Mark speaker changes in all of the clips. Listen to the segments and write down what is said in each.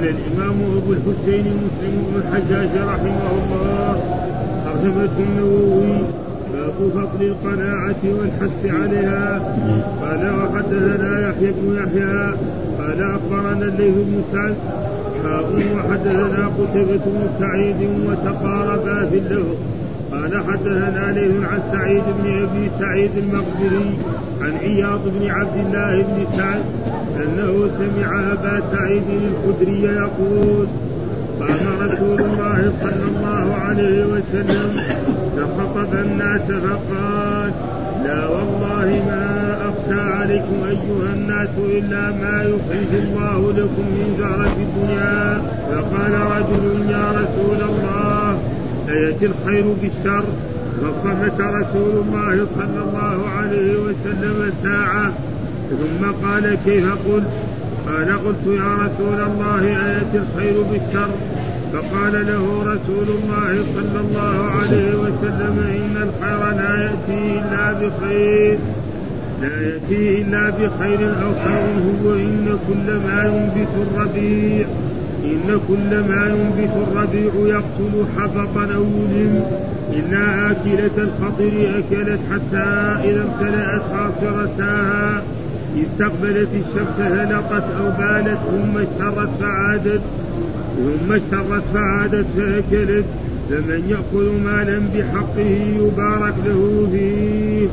Speaker 1: قال الإمام أبو الحسين مسلم بن الحجاج رحمه الله ترجمة النووي باب فضل القناعة والحث عليها. قال وحدثنا يحيى بن يحيى قال أخبرنا الليث بن سعد وحدثنا قتيبة بن سعيد وتقاربا في اللفظ. قال حدثنا ليث عن سعيد بن أبي سعيد المقبري عن عياض بن عبد الله بن سعد انه سمع أبا سعيد الخدري يقول قام رسول الله صلى الله عليه وسلم فخطب الناس فقال لا والله ما أخشى عليكم أيها الناس إلا ما يخرج الله لكم من زهرة الدنيا. فقال رجل يا رسول الله أيأتي الخير بالشر؟ فصمت رسول الله صلى الله عليه وسلم ساعة ثم قال كيف قلت؟ قال قلت يا رسول الله أيأتي الخير بالشر؟ فقال له رسول الله صلى الله عليه وسلم إن الخير لا يأتي إلا بخير. لا يأتي إلا بخير أو خير هو إن كل ما ينبت الربيع إن كل ما ينبت الربيع يقتل حبطا أو يلم إلا آكلة الخطر أكلت حتى إذا امتلأت خاصرتها. استقبلت الشمس هلقت أو بالت ثم اشترت فعادت. ثم اشترت فعادت فأكلت. فمن يأكل مالا بحقه يبارك له فيه.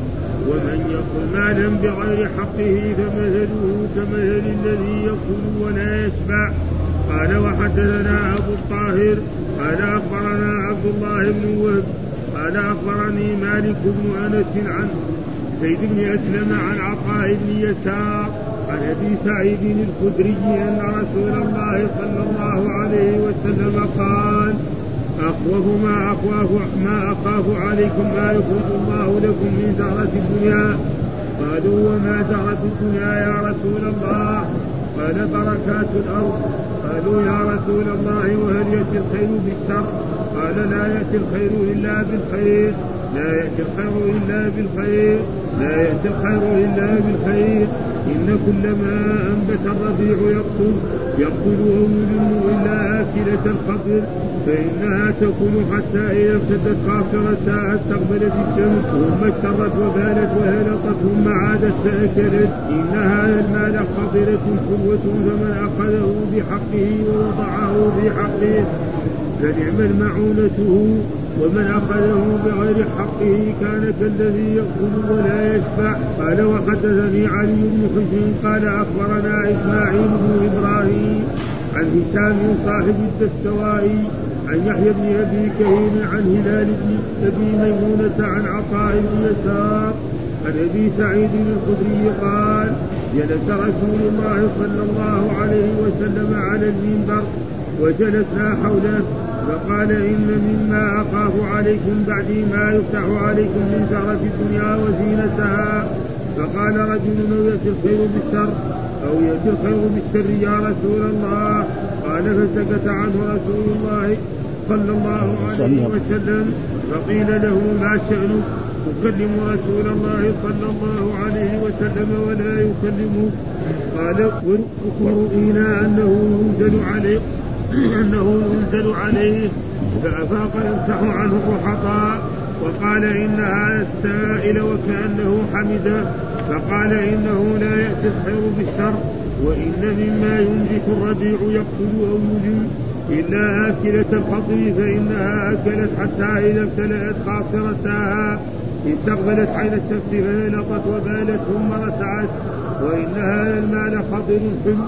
Speaker 1: ومن يأكل مالا بغير حقه فمثله كمثل الذي يأكل ولا يشبع. قال وحدثنا أبو الطاهر قال أخبرنا عبد الله بن وهب قال أخبرني مالك بن أنس عن زيد بن أسلم عن عطاء بن يسار عن أبي سعيد الخدري أن رسول الله صلى الله عليه وسلم قال اخوف ما اخاف ما اخاف عليكم ما يخرج الله لكم من زهرة الدنيا. قالوا وما زهرة الدنيا يا رسول الله؟ قال بركات الأرض. قالوا يا رسول الله وهل يأتي الخير بالشر؟ قال لا يأتي الخير إلا بالخير. لا يأتي الخير إلا بالخير لا يأتي الخير إلا بالخير. إن كل ما أنبت الربيع يقتل يقتل أو يلم إلا آكلة الخضر فإنها تكون حتى إذا ابتدت قاصرتها استقبلت الشمس. ثم اشترت وبالت وهلطت ثم عادت فأكلت. إن هذا المال خضرة حلوة فمن أخذه بحقه ووضعه في حقه فنعم المعونته ومن أخذه بغير حقه كان كالذي يأكل ولا يشبع قال وحدثني علي بن حسين قال أخبرنا إسماعيل بن إبراهيم عن هشام صاحب الدستوائي عن يحيى بن أبي كهيل عن هلال بن أبي ميمونة عن عطاء بن يسار عن أبي سعيد الخدري قال جلس رسول الله صلى الله عليه وسلم على المنبر وجلسنا حوله. فقال إن مما أخاف عليكم بعدي ما يفتح عليكم من زهرة الدنيا وزينتها. فقال رجل أو يأتي الخير بالشر أو يأتي الخير بالشر يا رسول الله. قال فسكت عنه رسول الله صلى الله عليه وسلم فقيل له ما شأنك؟ تكلم رسول الله صلى الله عليه وسلم ولا يكلمه. قال ورؤينا أنه ينزل عليه أنه ينزل عليه فأفاق يمسح عنه الرحطاء وقال إن هذا السائل وكأنه حمد فقال إنه لا يأتي الخير بالشر وإن مما ينبت الربيع يقتل أو يجن. إلا آكلة الخطر فإنها أكلت حتى إذا ابتلأت خاصرتها. استقبلت عين الشمس فهلطت وبالت ثم رتعت وإن هذا المال خطر حلو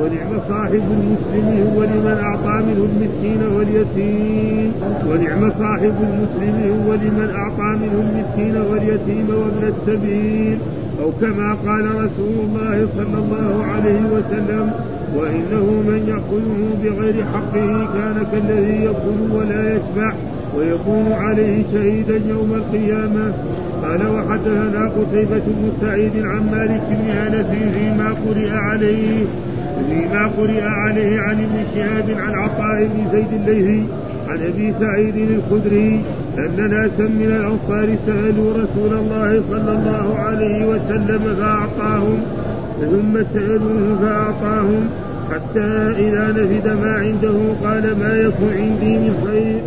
Speaker 1: ونعم صاحب المسلم هو لمن أعطى منه المسكين واليتيم. ونعم صاحب المسلم هو لمن أعطى منه المسكين واليتيم وابن السبيل. أو كما قال رسول الله صلى الله عليه وسلم وإنه من يأكله بغير حقه كان كالذي يأكل ولا يشبع. ويكون عليه شهيدا يوم القيامة. قال وحدثنا قتيبة بن سعيد عن مالك بن أنس فيما قرئ عليه فيما قرئ عليه عن ابن شهاب عن عطاء بن زيد الليثي عن أبي سعيد الخدري ان ناسا من الأنصار سألوا رسول الله صلى الله عليه وسلم فأعطاهم ثم سألوه فأعطاهم حتى إذا نفد ما عنده قال ما يكن عندي من خير؟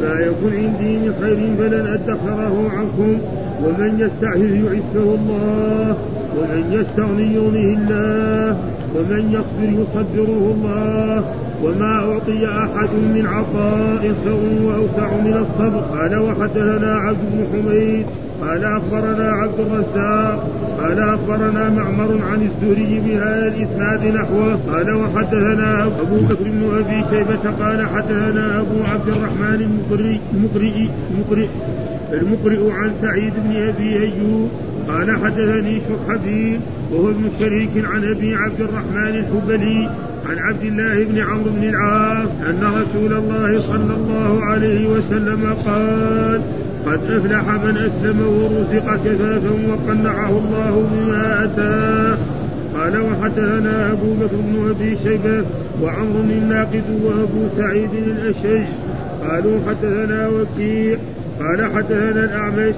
Speaker 1: ما يكن عندي من خير فلن أدخره عنكم. ومن يستعفف يعفه الله. ومن يستغني يغنيه الله. ومن يصبر يصبره الله. وما أعطي أحد من عطاء خير وأوسع من الصبر. قال وحدثنا عبد بن حميد. قال أخبرنا عبد الرزاق. قال أخبرنا معمر عن الزهري بهذا الإسناد نحوه. قال وحدثنا أبو بكر بن أبي شيبة قال حدثنا أبو عبد الرحمن المقرئ المقرئ المقرئ المقرئ عن سعيد بن أبي أيوب قال حدثني شحبيل وهو ابن شريك عن أبي عبد الرحمن الحبلي عن عبد الله بن عمرو بن العاص أن رسول الله صلى الله عليه وسلم قال قد أفلح من أسلم ورزق كفافا وقنعه الله بما أتاه. قال وحدثنا أبو بكر بن أبي شيبة وعمر الناقد وأبو سعيد الأشج قالوا حدثنا وكيع. قال حدثنا الأعمش.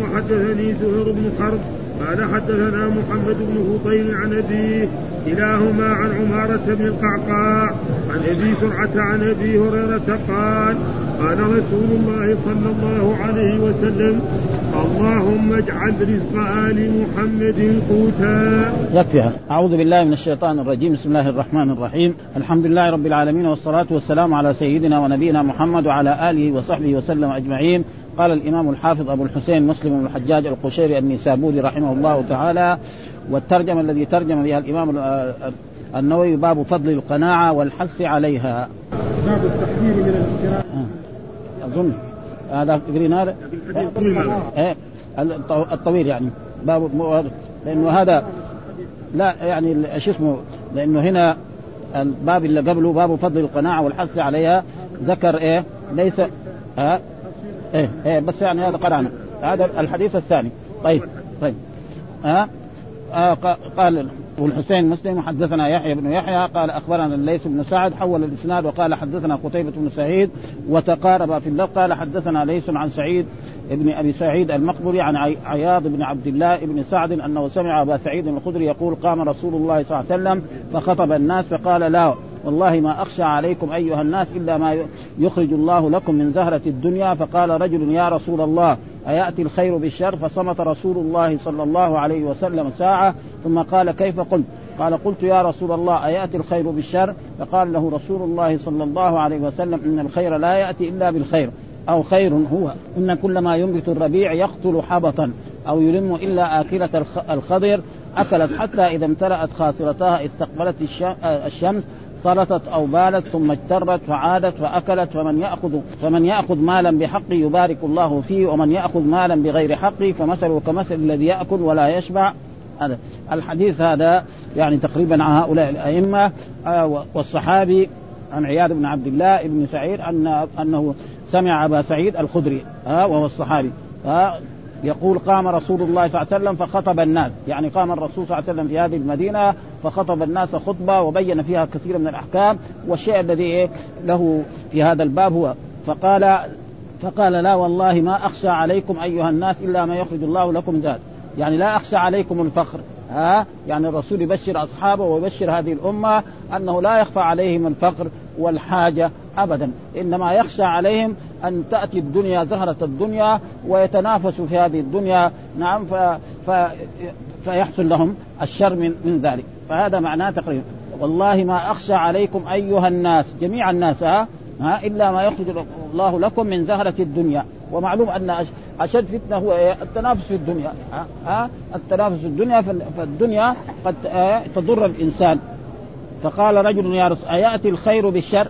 Speaker 1: وحدثني زهير بن حرب. قال حدثنا محمد بن فضيل عن أبيه. كلاهما عن عمارة بن القعقاع. عن أبي سرعة عن أبي هريرة قال قال رسول الله صلى الله عليه وسلم اللهم اجعل رزق آل محمد قوتا.
Speaker 2: يكفيها أعوذ بالله من الشيطان الرجيم. بسم الله الرحمن الرحيم. الحمد لله رب العالمين والصلاة والسلام على سيدنا ونبينا محمد وعلى آله وصحبه وسلم أجمعين. قال الإمام الحافظ أبو الحسين مسلم بن الحجاج القشيري النسابوري رحمه الله تعالى والترجمة الذي ترجم بها الإمام النووي باب فضل القناعة والحث عليها.
Speaker 3: باب التحذير من الافتراء
Speaker 2: أظن. هذا تقرين هذا؟ إيه. الطويل يعني. باب لأنه هذا لا يعني شو اسمه؟ لأنه هنا الباب اللي قبله باب فضل القناعة والحث عليها ذكر إيه؟ ليس ها؟ إيه إيه بس يعني هذا قرأنا. هذا الحديث الثاني. طيب طيب. ها؟ آه قال والحسين مسلم حدثنا يحيى بن يحيى قال أخبرنا الليث بن سعد حول الإسناد وقال حدثنا قتيبة بن سعيد وتقارب في اللفظ قال حدثنا ليث عن سعيد ابن أبي سعيد المقبري عن عياض بن عبد الله بن سعد أنه سمع أبا سعيد الخدري يقول قام رسول الله صلى الله عليه وسلم فخطب الناس فقال لا والله ما أخشى عليكم أيها الناس إلا ما يخرج الله لكم من زهرة الدنيا. فقال رجل يا رسول الله أيأتي الخير بالشر؟ فصمت رسول الله صلى الله عليه وسلم ساعة ثم قال كيف قلت؟ قال قلت يا رسول الله أيأتي الخير بالشر؟ فقال له رسول الله صلى الله عليه وسلم إن الخير لا يأتي إلا بالخير أو خير هو إن كل ما ينبت الربيع يقتل حبطا أو يلم إلا آكلة الخضر أكلت حتى إذا امتلأت خاصرتها استقبلت الشمس سلطت أو بالت ثم اجترت فعادت فأكلت فمن يأخذ فمن يأخذ مالا بحق يبارك الله فيه ومن يأخذ مالا بغير حق فمثله كمثل الذي يأكل ولا يشبع. هذا الحديث هذا يعني تقريبا عن هؤلاء الأئمة آه، والصحابي عن عياذ بن عبد الله بن سعيد ان أنه سمع أبا سعيد الخدري ها وهو الصحابي ها يقول قام رسول الله صلى الله عليه وسلم فخطب الناس. يعني قام الرسول صلى الله عليه وسلم في هذه المدينة فخطب الناس خطبة وبين فيها كثير من الأحكام. والشيء الذي إيه؟ له في هذا الباب هو فقال فقال لا والله ما أخشى عليكم أيها الناس إلا ما يخرج الله لكم ذات يعني لا أخشى عليكم الفخر. ها؟ يعني الرسول يبشر أصحابه ويبشر هذه الأمة أنه لا يخفى عليهم الفقر والحاجة أبدا. إنما يخشى عليهم أن تأتي الدنيا زهرة الدنيا ويتنافسوا في هذه الدنيا. نعم ف... ف... فيحصل لهم الشر من, من ذلك. فهذا معناه تقريبا. والله ما أخشى عليكم أيها الناس جميع الناس ها, ها إلا ما يخرج الله لكم من زهرة الدنيا. ومعلوم أن أشد فتنة هو التنافس في الدنيا ها, ها التنافس في الدنيا فالدنيا قد تضر الإنسان. فقال رجل يا رسول أيأتي الخير بالشر؟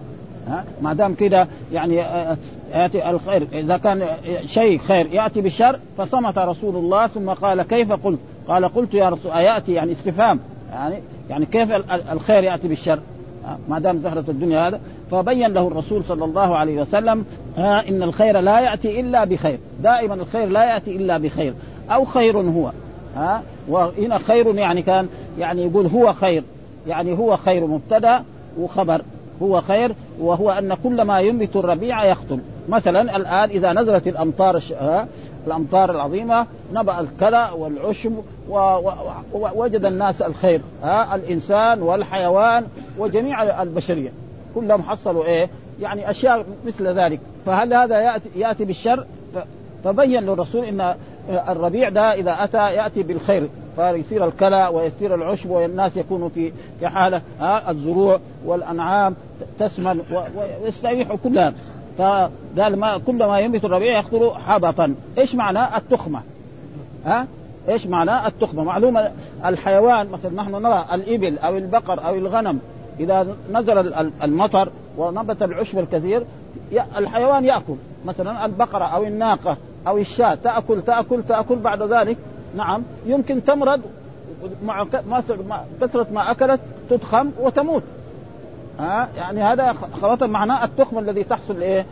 Speaker 2: ها؟ ما دام كده يعني آه، آه، يأتي الخير. إذا كان شيء خير يأتي بالشر فصمت رسول الله ثم قال كيف قلت؟ قال قلت يا رسول اياتي يعني استفهام. يعني يعني كيف الخير يأتي بالشر؟ ما دام زهرة الدنيا هذا. فبين له الرسول صلى الله عليه وسلم ها إن الخير لا يأتي إلا بخير، دائما الخير لا يأتي إلا بخير. أو خير هو ها وهنا خير يعني كان يعني يقول هو خير. يعني هو خير مبتدأ وخبر. هو خير وهو أن كل ما ينبت الربيع يقتل مثلا الآن إذا نزلت الأمطار الأمطار العظيمة نبأ الكلى والعشب ووجد الناس الخير ها الإنسان والحيوان وجميع البشرية كلهم حصلوا إيه؟ يعني أشياء مثل ذلك فهل هذا يأتي يأتي بالشر؟ فبين للرسول إن الربيع ده إذا أتى يأتي بالخير فيصير الكلى ويصير العشب والناس يكونوا في في حالة ها الزروع والأنعام تسمن ويستريحوا كلها فقال ما كل ما ينبت الربيع يخطر حبطا. إيش معنى التخمة؟ ها؟ إيش معنى التخمة؟ معلومه الحيوان مثلا نحن نرى الإبل أو البقر أو الغنم إذا نزل المطر ونبت العشب الكثير الحيوان يأكل. مثلا البقرة أو الناقة أو الشاة تأكل تأكل تأكل بعد ذلك نعم يمكن تمرض مع كثرة ما أكلت تضخم وتموت. ها؟ يعني هذا خلاص معناه التخم الذي تحصل إيه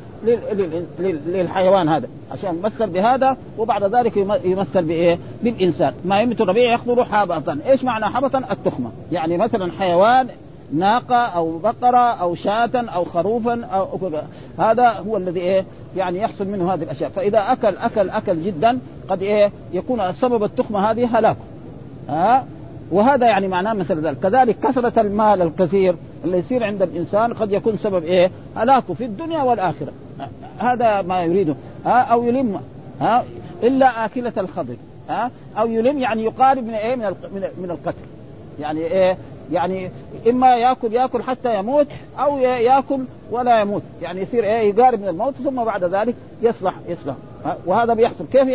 Speaker 2: للحيوان هذا. عشان يمثل بهذا وبعد ذلك يمثل بإيه؟ بالإنسان. ما يمت الربيع يخضر حابطا، إيش معنى حابطا؟ التخمة، يعني مثلا حيوان ناقة أو بقرة أو شاة أو خروفا أو هذا هو الذي إيه يعني يحصل منه هذه الأشياء. فإذا أكل أكل أكل جدا قد إيه يكون سبب التخمة هذه هلاكه ها؟ وهذا يعني معناه مثل ذلك. كذلك كثرة المال الكثير اللي يصير عند الإنسان قد يكون سبب إيه هلاكه في الدنيا والآخرة. هذا ما يريده. ها؟ أو يلم. ها؟ إلا آكلة الخضر. ها؟ أو يلم يعني يقارب من إيه من من القتل. يعني إيه يعني إما ياكل يأكل حتى يموت أو يأكل ولا يموت. يعني يصير إيه يقارب من الموت ثم بعد ذلك يصلح يصلح. وهذا بيحصل. كيف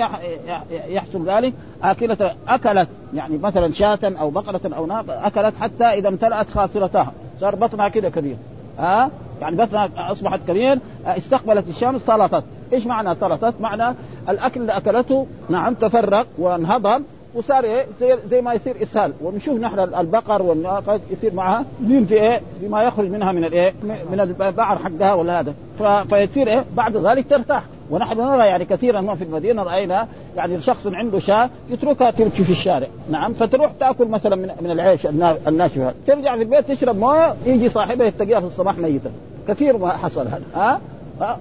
Speaker 2: يحصل ذلك؟ اكلة أكلت يعني مثلا شاة أو بقرة أو ناقة أكلت حتى إذا امتلأت خاصرتها. صار بطنها كده كبير. ها؟ يعني بطنها أصبحت كبير. استقبلت الشمس سلطت. إيش معنى سلطت؟ معنى الأكل اللي أكلته نعم تفرق وانهضم. وصار إيه؟ زي, زي ما يصير إسهال. ونشوف نحن البقر والناقه يصير معها دين في إيه؟ بما يخرج منها من الايه من البعر حقها ولا هذا. فيصير إيه؟ بعد ذلك ترتاح. ونحن نرى يعني كثيرا ما في المدينة رأينا يعني شخص عنده شاة يتركها تمشي في الشارع. نعم. فتروح تأكل مثلا من من العيش الناشفة. ترجع في البيت تشرب مويه يجي صاحبها يتقيها في الصباح ميته كثير ما حصل هذا. ها؟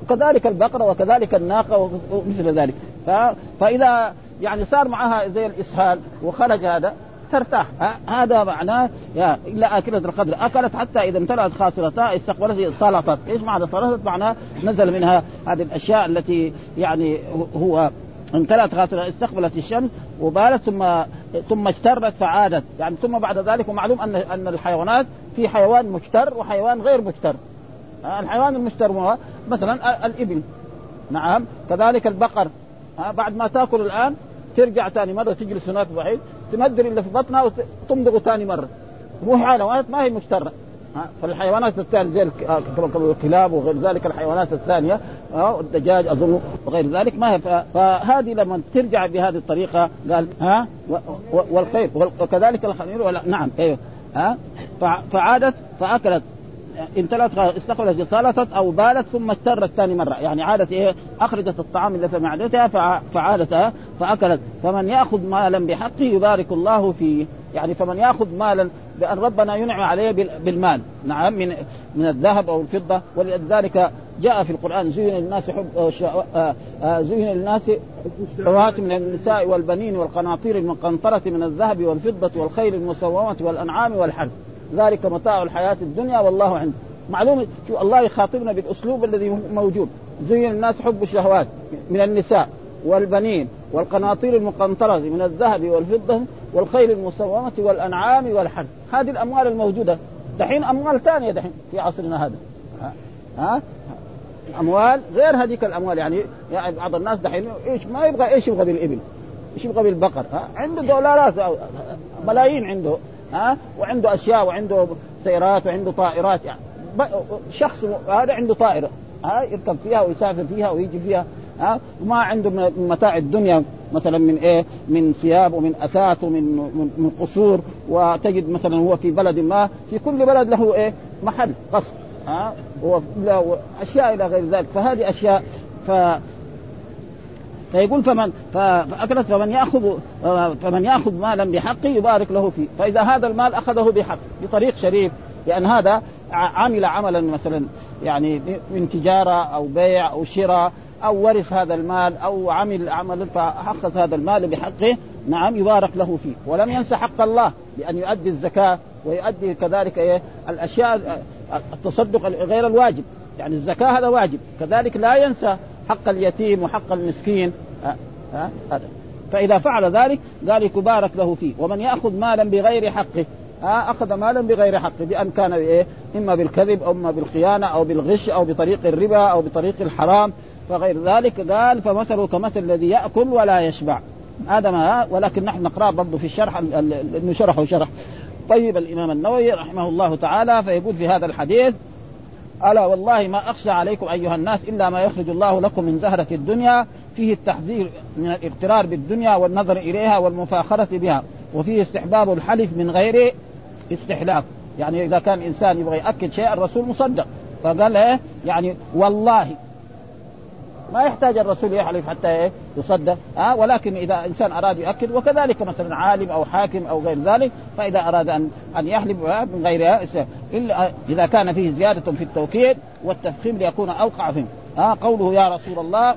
Speaker 2: كذلك البقرة وكذلك الناقة ومثل ذلك. فإذا يعني صار معها زي الإسهال وخرج هذا ترتاح. هذا معناه يا إلا اكله القدر. أكلت حتى إذا امتلأت خاصرتها استقبلت سلطت إيش معنى سلطت معناه نزل منها هذه الأشياء التي يعني هو امتلأت خاصرة استقبلت الشمس وبالت ثم ثم اجترت فعادت. يعني ثم بعد ذلك ومعلوم أن أن الحيوانات في حيوان مجتر وحيوان غير مجتر. الحيوان المجتر مثلا الإبل. نعم. كذلك البقر. بعد ما تأكل الآن ترجع ثاني مرة تجلس هناك بعيد تمدر اللي في بطنها وتمضغ ثاني مرة. مو حيوانات ما هي مشترة. فالحيوانات الثانية زي الكلاب وغير ذلك الحيوانات الثانية الدجاج أظن وغير ذلك ما هي فهذه لما ترجع بهذه الطريقة قال ها والخير وكذلك الخمير نعم أيوه ها فعادت فأكلت. امتلأت استقبلت ثالثت أو بالت ثم استرت ثاني مرة. يعني عادت إيه؟ أخرجت الطعام اللي في معدتها فعادت فأكلت. فمن يأخذ مالا بحقه يبارك الله فيه. يعني فمن يأخذ مالا بأن ربنا ينعم عليه بالمال. نعم من من الذهب أو الفضة. ولذلك جاء في القرآن زين للناس حب آه، آه، زين للناس شهوات من النساء والبنين والقناطير المقنطرة من الذهب والفضة والخيل المسومة والأنعام والحرث. ذلك متاع الحياة الدنيا والله عنده. معلومة شو الله يخاطبنا بالأسلوب الذي موجود. زين الناس حب الشهوات من النساء والبنين والقناطير المقنطرة من الذهب والفضة والخيل المسومة والأنعام والحرث. هذه الأموال الموجودة. دحين أموال ثانية دحين في عصرنا هذا. ها؟ أموال غير هذيك الأموال. يعني, يعني بعض الناس دحين إيش ما يبغى إيش يبغى بالإبل؟ إيش يبغى بالبقر؟ ها؟ عنده دولارات ملايين عنده. ها؟ وعنده أشياء وعنده سيارات وعنده طائرات. يعني شخص هذا عنده طائرة ها؟ يركب فيها ويسافر فيها ويجي فيها ها؟ وما عنده من متاع الدنيا مثلا من إيه؟ من ثياب ومن أثاث ومن من, من قصور. وتجد مثلا هو في بلد ما في كل بلد له إيه؟ محل قصر ها؟ واشياء إلى غير ذلك. فهذه أشياء ف فيقول فمن فأكلت فمن يأخذ فمن يأخذ مالا بحقه يبارك له فيه. فإذا هذا المال أخذه بحق بطريق شريف لأن هذا عمل عملا مثلا يعني من تجارة أو بيع أو شراء أو ورث هذا المال أو عمل عمل فأخذ هذا المال بحقه نعم يبارك له فيه. ولم ينسى حق الله بأن يؤدي الزكاة ويؤدي كذلك إيه؟ الأشياء التصدق غير الواجب. يعني الزكاة هذا واجب. كذلك لا ينسى حق اليتيم وحق المسكين. ها ها هذا. فإذا فعل ذلك ذلك يبارك له فيه. ومن يأخذ مالا بغير حقه أخذ مالا بغير حقه بأن كان إيه إما بالكذب أو إما بالخيانة أو بالغش أو بطريق الربا أو بطريق الحرام وغير ذلك. قال فمثله كمثل الذي يأكل ولا يشبع. هذا ما ولكن نحن نقراه برضه في الشرح لأنه شرحه شرح. طيب الإمام النووي رحمه الله تعالى فيقول في هذا الحديث ألا والله ما أخشى عليكم أيها الناس إلا ما يخرج الله لكم من زهرة الدنيا فيه التحذير من الاغترار بالدنيا والنظر إليها والمفاخرة بها وفيه استحباب الحلف من غير استحلاف. يعني إذا كان إنسان يبغى يأكد شيء الرسول مصدق. فقال إيه؟ يعني والله ما يحتاج الرسول يحلف حتى إيه؟ يصدق. ها ولكن إذا إنسان أراد يؤكد وكذلك مثلا عالم أو حاكم أو غير ذلك فإذا أراد ان أن يحلف من غير إلا إذا كان فيه زيادة في التوكيد والتفخيم ليكون أوقع فيه. ها قوله يا رسول الله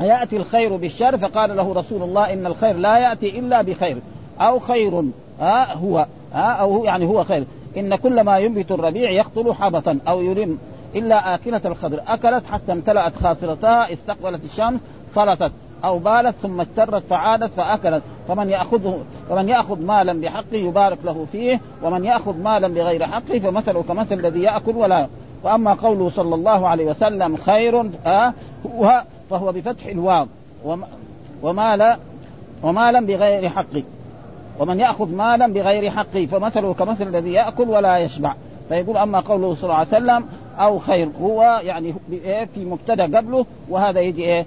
Speaker 2: ياتي الخير بالشر؟ فقال له رسول الله إن الخير لا يأتي إلا بخير أو خير ها هو ها أو هو يعني هو خير. إن كل ما ينبت الربيع يقتل حبطا أو يلم إلا آكلة الخضر. أكلت حتى امتلأت خاصرتها استقبلت الشمس فلتت أو بالت ثم استرت فعادت فأكلت. فمن يأخذه فمن يأخذ مالا بحقه يبارك له فيه ومن يأخذ مالا بغير حقه فمثله كمثل الذي يأكل ولا وأما قوله صلى الله عليه وسلم خير آه هو فهو بفتح الواو. ومال ومالا بغير حقه. ومن يأخذ مالا بغير حقه فمثله كمثل الذي يأكل ولا يشبع. فيقول أما قوله صلى الله عليه وسلم أو خير. هو يعني إيه، في مبتدا قبله وهذا يجي إيه؟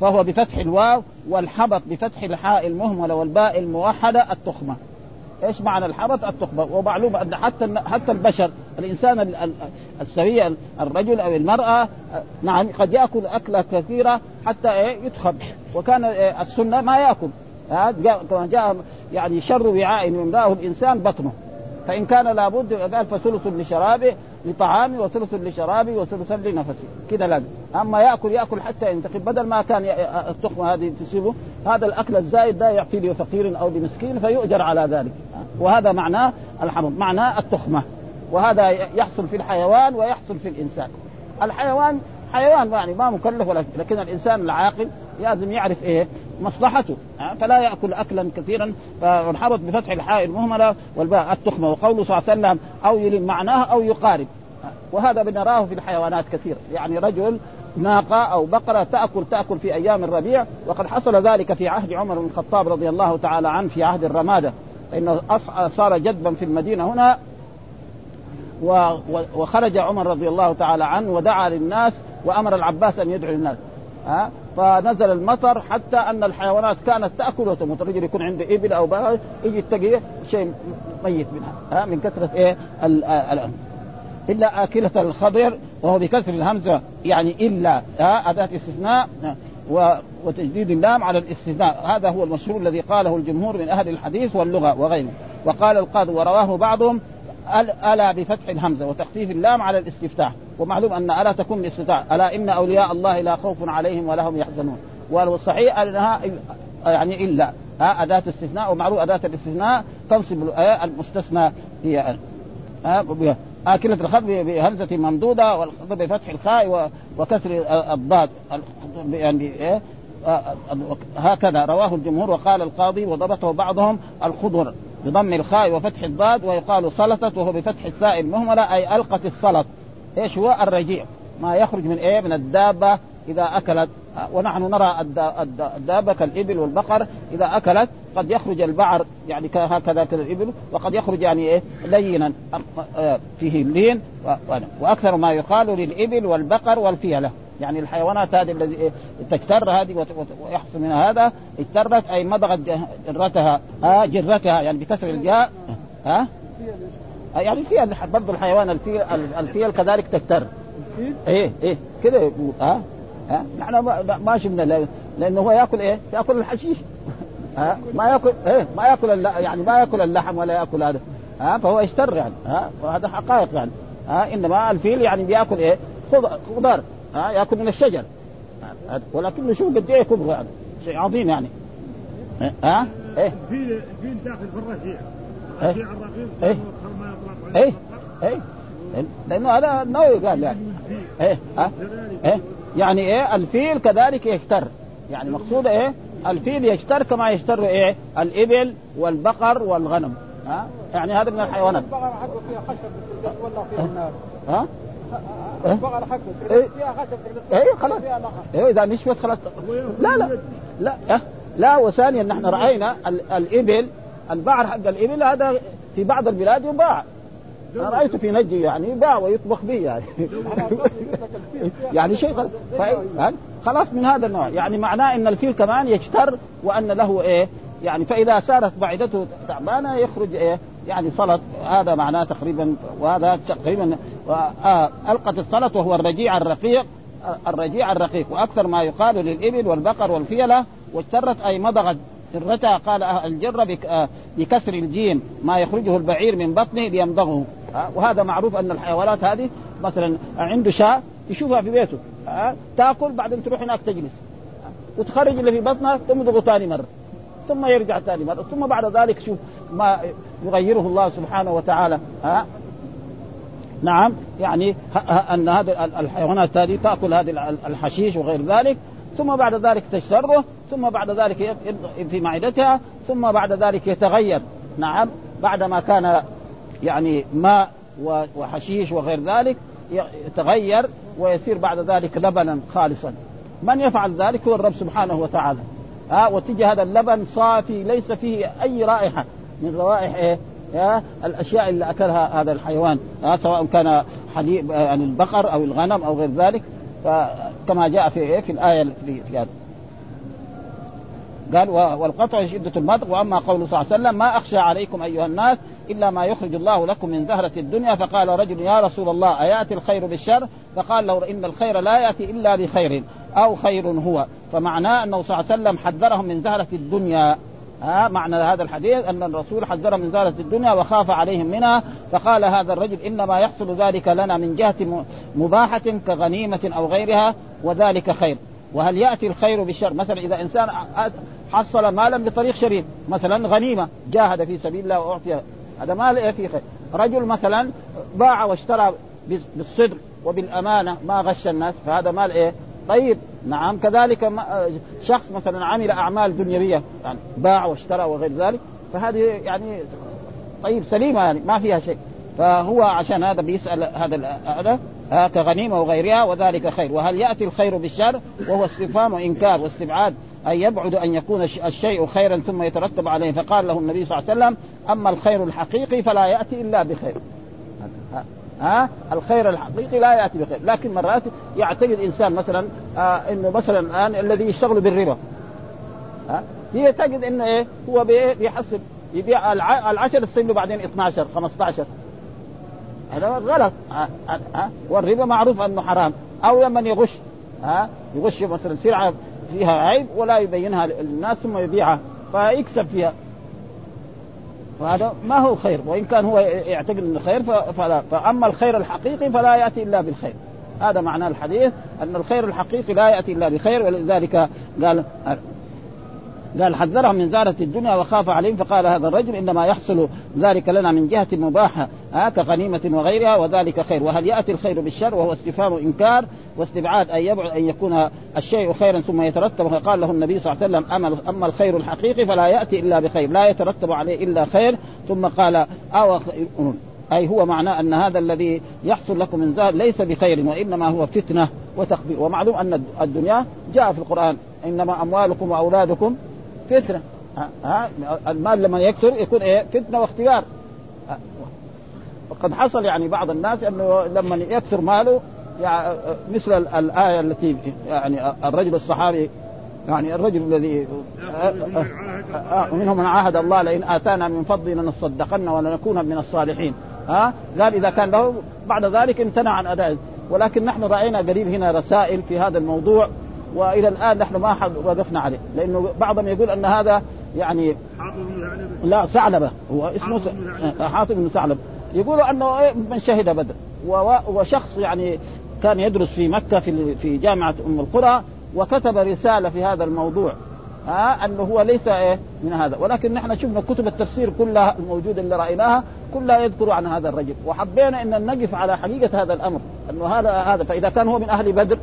Speaker 2: فهو بفتح الواو والحبط بفتح الحاء المهملة والباء الموحدة التخمة. إيش معنى الحبط؟ التخمة. ومعلوم أن حتى حتى البشر الإنسان السوي الرجل أو المرأة نعم قد يأكل أكلة كثيرة حتى إيه؟ يتخم وكان إيه؟ السنة ما يأكل. كما جاء يعني شر وعاء يملاه الإنسان بطنه. فإن كان لابد قال فثلث لشرابه لطعامي وثلث لشرابي وثلث لنفسي كذا لازم. أما يأكل يأكل حتى ينتقل بدل ما كان التخمة هذه تصيبه هذا الأكل الزايد ده يعطي لفقير أو لمسكين فيؤجر على ذلك. وهذا معناه الحمض معناه التخمة. وهذا يحصل في الحيوان ويحصل في الإنسان. الحيوان حيوان يعني ما مكلف ولا لكن الإنسان العاقل لازم يعرف إيه؟ مصلحته فلا يأكل اكلا كثيرا فانحبط بفتح الحاء المهمله والباء التخمة وقوله صلى الله عليه وسلم أو يلم معناه أو يقارب. وهذا بنراه في الحيوانات كثير يعني رجل ناقة أو بقرة تأكل تأكل في أيام الربيع وقد حصل ذلك في عهد عمر بن الخطاب رضي الله تعالى عنه في عهد الرمادة. فإنه صار جدبا في المدينة هنا وخرج عمر رضي الله تعالى عنه ودعا للناس وأمر العباس أن يدعو للناس. ها؟ فنزل المطر حتى أن الحيوانات كانت تأكل وتموت. الرجل يكون عنده إبل أو بقر يجي تلاقيه شيء ميت منها. ها؟ من كثرة إيه؟ الان إلا آكلة الخضر وهو بكسر الهمزة يعني إلا ها؟ أداة استثناء وتجديد اللام على الاستثناء. هذا هو المشهور الذي قاله الجمهور من أهل الحديث واللغة وغيره. وقال القاضي ورواه بعضهم ألا بفتح الهمزة وتخفيف اللام على الاستفتاح. ومعلوم أن ألا تكون باستطاع ألا إن أولياء الله لا خوف عليهم ولا هم يحزنون. والصحيح أنها يعني إلا. ها أداة استثناء ومعروف أداة الاستثناء تنصب المستثنى هي آكلة الخط بهمزة ممدودة والخط بفتح الخاء وكسر الضاد. يعني إيه؟ هكذا. رواه الجمهور وقال القاضي وضبطه بعضهم الخضر بضم الخاء وفتح الضاد ويقال سلطت وهو بفتح الثاء المهملة أي ألقت السلط. إيش هو الرجيع؟ ما يخرج من إيه؟ من الدابة إذا أكلت. ونحن نرى الدابة كالإبل والبقر. إذا أكلت قد يخرج البعر يعني هكذا كذا الإبل وقد يخرج يعني إيه؟ لينا. آه، فيه اللين وأكثر ما يقال للإبل والبقر والفيلة. يعني الحيوانات هذه التي إيه؟ تكتر هذه ويحصل منها هذا اكترت أي مضغت جرتها ها جرتها يعني بكسر الجاء ها؟ يعني الفيل برضه الحيوان الفيل الفيل كذلك تكتر. إيه إيه. كده ها؟ ها؟ نحن ما, شفنا لأنه هو يأكل إيه؟ يأكل الحشيش. ها؟ ما يأكل إيه؟ ما يأكل يعني ما يأكل اللحم ولا يأكل هذا. ها؟ فهو يشتر يعني. ها؟ وهذا حقائق يعني. ها؟ إنما الفيل يعني بيأكل إيه؟ خضار. ها؟ يأكل من الشجر. ولكن شوف قد إيه كبر يعني. شيء عظيم يعني. ها؟
Speaker 1: إيه؟ الفيل الفيل داخل في الرشيع الرشيع الرقيق
Speaker 2: إيه؟ إيه إيه. لأنه هذا النووي قال يعني. إيه ها؟ إيه. يعني إيه الفيل كذلك يشتر. يعني مقصود إيه؟ الفيل يشتر كما يشتر إيه؟ الإبل والبقر والغنم. ها؟ يعني هذا من الحيوانات.
Speaker 3: البقرة حقه فيها خشب ولا فيها نار؟
Speaker 2: ها؟
Speaker 3: البقرة حقه
Speaker 2: إيه؟
Speaker 3: فيها خشب
Speaker 2: أيوه خلاص. أيوه إذا نشفت خلاص. لا لا لا أه؟ لا وثانيا نحن رأينا ال- الإبل البعر حق الإبل هذا في بعض البلاد يباع أنا رايته في نجي يعني يباع ويطبخ به يعني. يعني شيء؟ يعني خلاص من هذا النوع. يعني معناه إن الفيل كمان يشتر وأن له إيه؟ يعني فإذا صارت بعيدته تعبانة يخرج إيه؟ يعني صلت. هذا معناه تقريبا وهذا تقريبا آه ألقت الصلت وهو الرجيع الرقيق الرجيع الرقيق. وأكثر ما يقال للإبل والبقر والفيلة واشترت أي مضغت سرتها قال بك- آه، بكسر الجيم ما يخرجه البعير من بطنه ليمضغه. آه، وهذا معروف أن الحيوانات هذه مثلا عنده شاة يشوفها في بيته آه، تأكل بعدين تروح هناك تجلس وتخرج اللي في بطنها تمضغه ثاني مرة ثم يرجع ثاني مرة ثم بعد ذلك شوف ما يغيره الله سبحانه وتعالى ها؟ نعم يعني أن هذه ال- الحيوانات هذه تأكل هذه ال- الحشيش وغير ذلك ثم بعد ذلك تشتره ثم بعد ذلك في معدتها ثم بعد ذلك يتغير نعم بعد ما كان يعني ماء وحشيش وغير ذلك يتغير ويصير بعد ذلك لبنا خالصا. من يفعل ذلك هو الرب سبحانه وتعالى. ها وتجي هذا اللبن صافي ليس فيه أي رائحة من روائح إيه يا الأشياء اللي أكلها هذا الحيوان. ها سواء كان حليب يعني البقر أو الغنم أو غير ذلك. فكما جاء في إيه في الآية في, هذا قال والقطع شدة المضغ وأما قوله صلى الله عليه وسلم ما أخشى عليكم أيها الناس إلا ما يخرج الله لكم من زهرة الدنيا. فقال رجل يا رسول الله أيأتي الخير بالشر؟ فقال له إن الخير لا يأتي إلا بخير أو خير هو. فمعناه أنه صلى الله عليه وسلم حذرهم من زهرة الدنيا. ها معنى هذا الحديث أن الرسول حذرهم من زهرة الدنيا وخاف عليهم منها. فقال هذا الرجل إنما يحصل ذلك لنا من جهة م- مباحة كغنيمة أو غيرها وذلك خير. وهل يأتي الخير بالشر؟ مثلا إذا إنسان حصل مالا بطريق شريف مثلا غنيمة جاهد في سبيل الله وأعطي هذا إيه في خير. رجل مثلا باع واشترى بالصدق وبالأمانة ما غش الناس فهذا مال إيه طيب نعم كذلك ما- شخص مثلا عمل أعمال دنيوية يعني باع واشترى وغير ذلك فهذه يعني طيب سليمة يعني ما فيها شيء. فهو عشان هذا بيسأل هذا هذا كغنيمه وغيرها وذلك خير. وهل يأتي الخير بالشر؟ وهو استفهام وإنكار واستبعاد. ان يبعد أن يكون الش- الشيء خيرا ثم يترتب عليه. فقال له النبي صلى الله عليه وسلم أما الخير الحقيقي فلا يأتي إلا بخير. ها؟ الخير الحقيقي لا يأتي بخير. لكن مرات يعتقد إنسان مثلا آه إنه مثلا الآن الذي يشتغل بالربا. ها؟ تجد إنه إيه؟ هو؟ بيحسب يبيع الع- العشر تصير له بعدين 12 15 هذا غلط. ها ها ها والربا معروف أنه حرام. أو لما يغش ها؟ يغش مثلا سلعة فيها عيب ولا يبينها للناس ثم يبيعها فيكسب فيها. فهذا ما هو خير وإن كان هو يعتقد إنه خير فلا. فأما الخير الحقيقي فلا يأتي إلا بالخير. هذا معنى الحديث أن الخير الحقيقي لا يأتي إلا بخير ولذلك قال قال حذرهم من زارة الدنيا وخاف عليهم فقال هذا الرجل إنما يحصل ذلك لنا من جهة مباحة آه كغنيمة وغيرها وذلك خير. وهل يأتي الخير بالشر وهو استفهام إنكار واستبعاد أن يبعد أن يكون الشيء خيرا ثم يترتب؟ قال له النبي صلى الله عليه وسلم أما أما الخير الحقيقي فلا يأتي إلا بخير لا يترتب عليه إلا خير. ثم قال أو خير أي هو معناه أن هذا الذي يحصل لكم من زهر ليس بخير وإنما هو فتنة وتخبير. ومعلوم أن الدنيا جاء في القرآن إنما أموالكم وأولادكم فتنه ها, المال لما يكثر يكون إيه؟ فتنه واختيار. وقد حصل يعني بعض الناس إنه لما يكثر ماله يعني مثل ال- الآية التي يعني الرجل الصحابي يعني الرجل الذي آه، منهم من عاهد الله لئن آتانا من فضل لنصدقن ولنكون من الصالحين. ها؟ قال إذا كان له بعد ذلك امتنع عن أداء. ولكن نحن رأينا قريب هنا رسائل في هذا الموضوع. وإلى الآن نحن ما وقفنا عليه لأنه بعضهم يقول أن هذا يعني. لا ثعلبة. هو اسمه
Speaker 1: حاطب بن ثعلبة.
Speaker 2: س- حاطب بن ثعلبة. يقولوا أنه إيه من شهد بدر. وشخص يعني كان يدرس في مكة في في جامعة أم القرى وكتب رسالة في هذا الموضوع ها أنه هو ليس إيه من هذا. ولكن نحن شفنا كتب التفسير كلها الموجوده اللي رأيناها كلها يذكر عن هذا الرجل. وحبينا إن نقف على حقيقة هذا الأمر أنه هذا هذا. فإذا كان هو من أهل بدر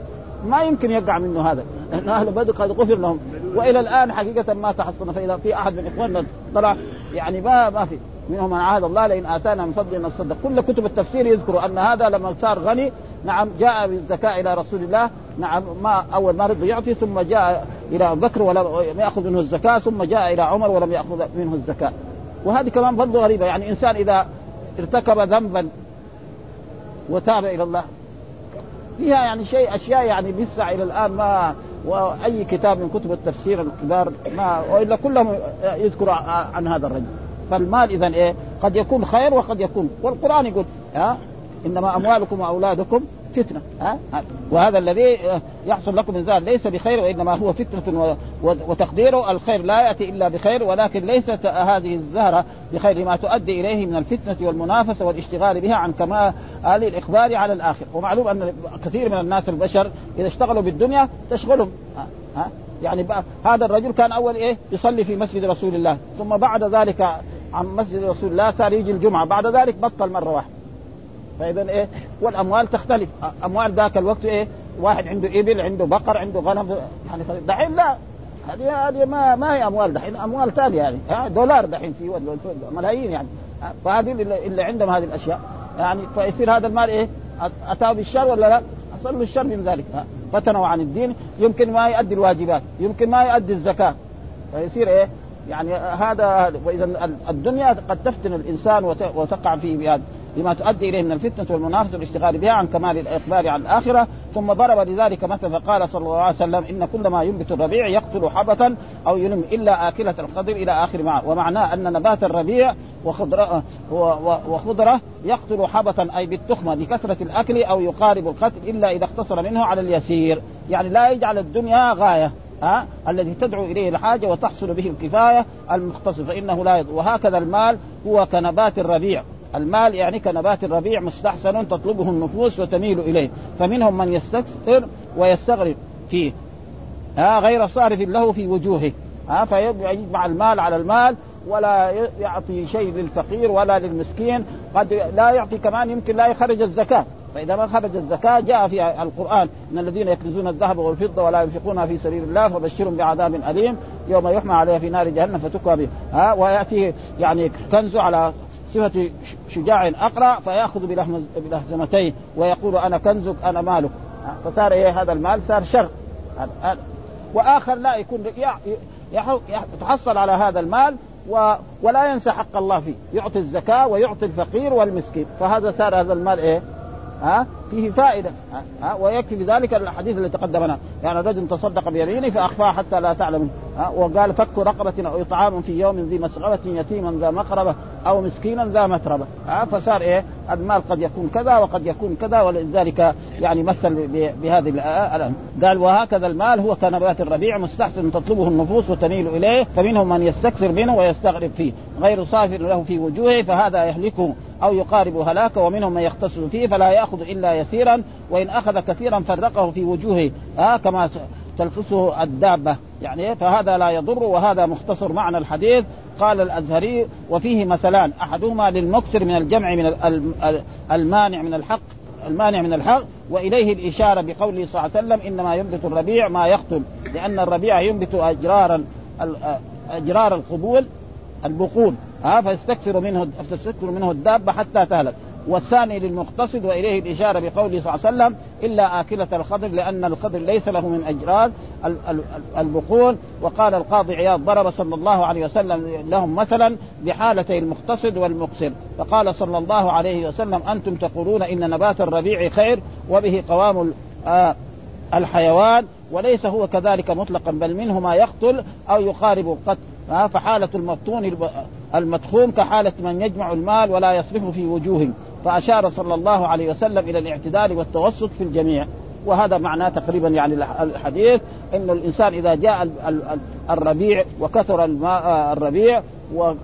Speaker 2: ما يمكن يقع منه هذا. لأن أهل بدر قد غفر لهم. وإلى الآن حقيقة ما تحصلنا. فإذا في أحد من إخواننا طلع يعني ما ما في. منهم من عهد الله لئن آتانا من فضل نصدق كل كتب التفسير يذكر أن هذا لما صار غني نعم جاء بالزكاة إلى رسول الله. نعم ما أول ما رضي يعطي ثم جاء أبو بكر ولم يأخذ منه الزكاة ثم جاء إلى عمر ولم يأخذ منه الزكاة. وهذه كمان برضه غريبة. يعني إنسان إذا ارتكب ذنبا وتاب إلى الله فيها يعني شيء أشياء يعني لسه إلى الآن ما وأي كتاب من كتب التفسير الكبار ما وإلا كلهم يذكر عن هذا الرجل. فالمال اذا إيه؟ قد يكون خير وقد يكون. والقرآن يقول ها؟ إنما أموالكم وأولادكم فتنة ها؟ وهذا الذي يحصل لكم من ذلك ليس بخير وإنما هو فتنة وتقديره الخير لا يأتي إلا بخير ولكن ليست هذه الزهرة بخير لما تؤدي إليه من الفتنة والمنافسة والاشتغال بها عن كمال الاقبال على الآخر. ومعلوم أن كثير من الناس البشر إذا اشتغلوا بالدنيا تشغلهم ها؟ يعني هذا الرجل كان أول إيه؟ يصلي في مسجد رسول الله ثم بعد ذلك عن مسجد رسول الله صار يجي الجمعة بعد ذلك بطل مرة واحدة. فاذا إيه والأموال تختلف. أموال ذاك الوقت إيه واحد عنده إبل عنده بقر عنده غنم يعني دحين لا. هذه هذه ما ما هي أموال دحين أموال ثانية يعني. دولار دحين في ملايين يعني. فهذه اللي عندهم هذه الأشياء. يعني فيصير هذا المال إيه اتاه بالشر ولا لا؟ حصل له الشر من ذلك. فتنوا عن الدين. يمكن ما يؤدي الواجبات يمكن ما يؤدي الزكاة. فيصير إيه يعني هذا وإذا الدنيا قد تفتن الإنسان وتقع فيه بهذا لما تؤدي إليه من الفتنة والمنافسة والاشتغال بها عن كمال الإقبال على الآخرة. ثم ضرب لذلك مثلا فقال صلى الله عليه وسلم إن كل ما ينبت الربيع يقتل حبة أو يلم إلا آكلة الخضر إلى آخر معه ومعناه أن نبات الربيع وخضره وخضرة يقتل حبة أي بالتخمة لكثرة الأكل أو يقارب القتل إلا إذا اقتصر منه على اليسير. يعني لا يجعل الدنيا غاية. ها الذي تدعو إليه الحاجة وتحصل به الكفاية المختصر فإنه لا يضر وهكذا المال هو كنبات الربيع. المال يعني كنبات الربيع مستحسن تطلبه النفوس وتميل إليه. فمنهم من يستكثر ويستغرب فيه. ها غير صارف له في وجوهه. ها فيجمع المال على المال ولا يعطي شيء للفقير ولا للمسكين قد لا يعطي كمان يمكن لا يخرج الزكاة. فإذا ما خرج الزكاة جاء في القرآن إن الذين يكنزون الذهب والفضة ولا ينفقونها في سبيل الله فبشرهم بعذاب أليم يوم يحمى عليها في نار جهنم فتكوى به ها وياتي يعني كنزه على صفة شجاع أقرأ فيأخذ بلهزمتين ويقول أنا كنزك أنا مالك. فصار إيه هذا المال؟ صار شر. وآخر لا يكون يتحصل على هذا المال و ولا ينسى حق الله فيه. يعطي الزكاة ويعطي الفقير والمسكين. فهذا صار هذا المال إيه؟ ها؟ فيه فائدة. ها؟ ويكفي بذلك الحديث الذي تقدمنا. يعني رجل تصدق بيمينه فأخفاها حتى لا تعلم ها؟ وقال فك رقبة أو إطعام في يوم ذي مسغبة يتيما ذا مقربة أو مسكينا ذا متربة. ها؟ فصار إيه؟ المال قد يكون كذا وقد يكون كذا ولذلك يعني مثل بهذه قال وهكذا المال هو كنبات الربيع مستحسن تطلبه النفوس وتميل إليه فمنهم من يستكثر منه ويستغرب فيه. غير صافر له في وجوهه فهذا يهلكه. أو يقارب هلاكه ومنهم من يختص فيه فلا يأخذ إلا يسيرا وإن أخذ كثيرا فرقه في وجوهه. آه كما تلفسه الدابة. يعني فهذا لا يضر وهذا مختصر معنى الحديث. قال الأزهري وفيه مثلان أحدهما للمكثر من الجمع من المانع من الحق المانع من الحق وإليه الإشارة بقوله صلى الله عليه وسلم إنما ينبت الربيع ما يقتل لأن الربيع ينبت أجرارا أجرار القبول البقول ها فيستكثر منه تستكثر منه الدابة حتى تهلك. والثاني للمقتصد وإليه الإشارة بقوله صلى الله عليه وسلم إلا آكلة الخضر لأن الخضر ليس له من اجراد البقول وقال القاضي عياض ضرب صلى الله عليه وسلم لهم مثلا بحالتي المقتصد والمقصر. فقال صلى الله عليه وسلم أنتم تقولون إن نبات الربيع خير وبه قوام الحيوان وليس هو كذلك مطلقا بل منه ما يقتل أو يقارب القتل. فحالة المبطون المدخوم كحالة من يجمع المال ولا يصرفه في وجوه. فأشار صلى الله عليه وسلم إلى الاعتدال والتوسط في الجميع. وهذا معناه تقريبا يعني الحديث انه الإنسان إذا جاء الربيع وكثر الماء الربيع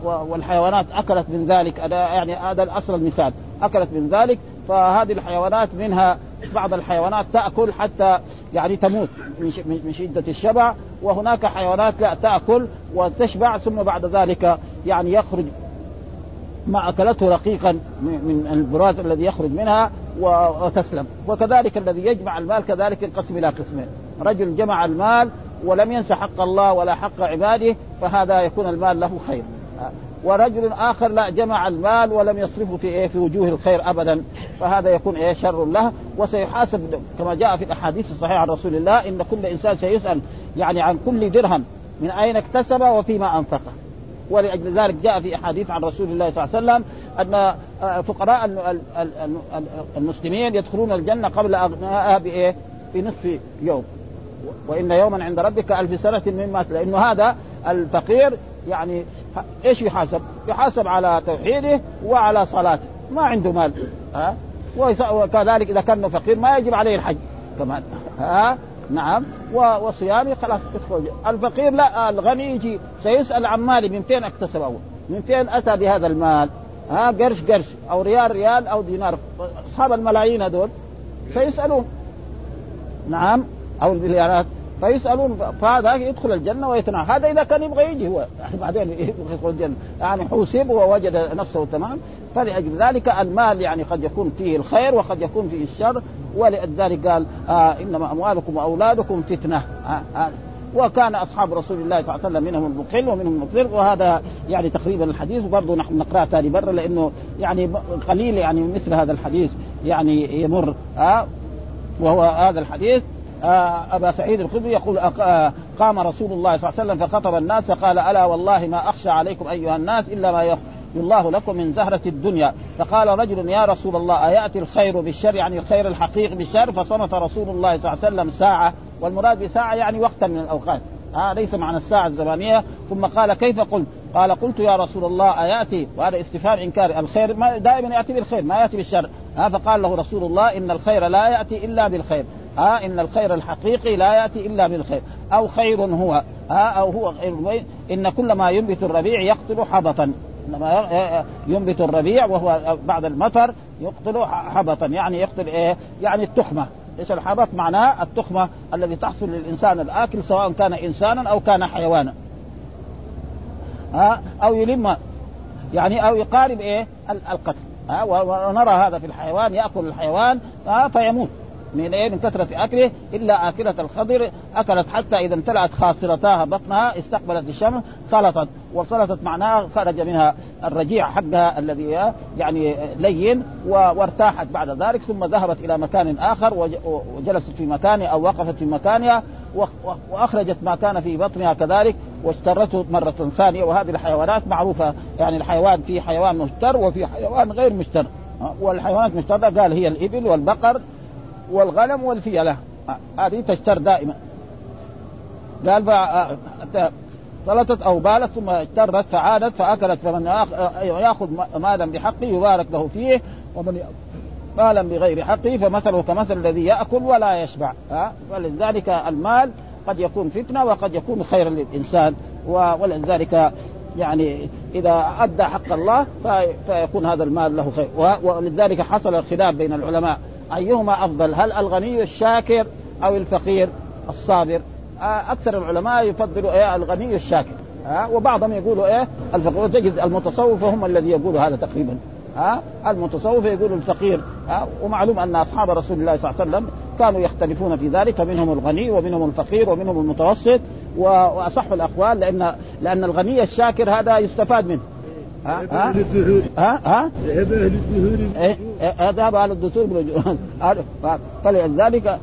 Speaker 2: والحيوانات أكلت من ذلك. يعني هذا الأصل المثال. أكلت من ذلك فهذه الحيوانات منها بعض الحيوانات تأكل حتى يعني تموت من شدة الشبع وهناك حيوانات لا تأكل وتشبع ثم بعد ذلك يعني يخرج ما أكلته رقيقا من البراز الذي يخرج منها وتسلم. وكذلك الذي يجمع المال كذلك ينقسم إلى قسمين. رجل جمع المال ولم ينس حق الله ولا حق عباده فهذا يكون المال له خير. ورجل آخر لا جمع المال ولم يصرفه في إيه في وجوه الخير ابدا. فهذا يكون إيه شر له. وسيحاسب كما جاء في الأحاديث الصحيحة عن رسول الله إن كل إنسان سيسأل يعني عن كل درهم من أين اكتسب وفيما انفقه ولأجل ذلك جاء في أحاديث عن رسول الله صلى الله عليه وسلم أن فقراء المسلمين يدخلون الجنة قبل أغنيائها بإيه؟ في نصف يوم. وإن يوما عند ربك ألف سنة مما لأنه هذا الفقير يعني إيش يحاسب؟ يحاسب على توحيده وعلى صلاته، ما عنده مال. ها؟ وكذلك إذا كان فقير ما يجب عليه الحج. كمان. ها؟ نعم. وصيامي خلاص يدخل. الفقير لا الغني يجي سيسأل عن مالي من فين اكتسب أول؟ من فين أتى بهذا المال؟ ها؟ قرش قرش. أو ريال ريال أو دينار. أصحاب الملايين هذول سيسالون نعم. أو المليارات فيسالون فهذا يدخل الجنة ويتنعم هذا إذا كان يبغى يجي هو. بعدين يدخل الجنة. يعني حوسب ووجد نفسه تمام. فلأجل ذلك المال يعني قد يكون فيه الخير وقد يكون فيه الشر. ولذلك قال آه إنما أموالكم وأولادكم فتنة. آه آه. وكان أصحاب رسول الله صلى الله عليه وسلم منهم المقل ومنهم المقتر وهذا يعني تقريبا الحديث. وبرضه نحن نقراه ثاني مره لأنه يعني قليل يعني مثل هذا الحديث يعني يمر. آه وهو هذا الحديث. أبا سعيد الخدري يقول آه قام رسول الله صلى الله عليه وسلم فخطب الناس فقال ألا والله ما أخشى عليكم أيها الناس إلا ما يخشى الله لكم من زهرة الدنيا. فقال رجل يا رسول الله أيأتي الخير بالشر يعني الخير الحقيقي بالشر؟ فصمت رسول الله صلى الله عليه وسلم ساعة والمراد بساعة يعني وقتا من الأوقات. آه ليس معنى الساعة الزمانية. ثم قال كيف قلت؟ قال قلت يا رسول الله أيأتي؟ وهذا استفهام إنكار. الخير ما دائما يأتي بالخير ما يأتي بالشر. ها فقال له رسول الله إن الخير لا يأتي إلا بالخير. ها إن الخير الحقيقي لا يأتي إلا بالخير أو خير هو ها أو هو خير. إن كل ما ينبت الربيع يقتل حبطا. انما ينبت الربيع وهو بعد المطر يقتل حبطا. يعني يقتل إيه؟ يعني التخمة. إيش الحبط؟ معناه التخمة الذي تحصل للإنسان الآكل سواء كان انسانا أو كان حيوانا. ها أو يلم. يعني أو يقارب إيه؟ القتل. ها ونرى هذا في الحيوان يأكل الحيوان ها فيموت. من إيه؟ من كثرة أكله إلا آكلة الخضر. أكلت حتى إذا امتلأت خاصرتاها بطنها استقبلت الشمس سلطت. وسلطت معناها خرج منها الرجيع حقها الذي يعني لين وارتاحت بعد ذلك ثم ذهبت إلى مكان آخر وجلست في مكانها أو وقفت في مكانها وأخرجت ما كان في بطنها كذلك واسترته مرة ثانية. وهذه الحيوانات معروفة يعني الحيوان في حيوان مشتر وفي حيوان غير مشتر. والحيوانات مشترة قال هي الإبل والبقر والغنم والفيلة هذه تشتر دائما. قال فلتت أو بالت ثم اجترت فعادت فأكلت فمن يأخذ مالا بحقه يبارك له فيه ومن مالا بغير حقه فمثله كمثل الذي يأكل ولا يشبع. ولذلك المال قد يكون فتنة وقد يكون خيرا للإنسان ولذلك يعني إذا أدى حق الله فيكون هذا المال له خير. ولذلك حصل الخلاف بين العلماء. أيهما أفضل؟ هل الغني الشاكر أو الفقير الصابر؟ آه، أكثر العلماء يفضلوا إيه؟ الغني الشاكر. ها وبعضهم يقولوا إيه؟ الفقير. تجد المتصوفه هم الذي يقولوا هذا تقريبا. ها المتصوفه يقولوا الفقير. ها ومعلوم أن أصحاب رسول الله صلى الله عليه وسلم كانوا يختلفون في ذلك. فمنهم الغني ومنهم الفقير ومنهم المتوسط. وأصح الأقوال لأن لأن الغني الشاكر هذا يستفاد منه. ها ها ها ها ذهب ذهب أهل الدثور فلذلك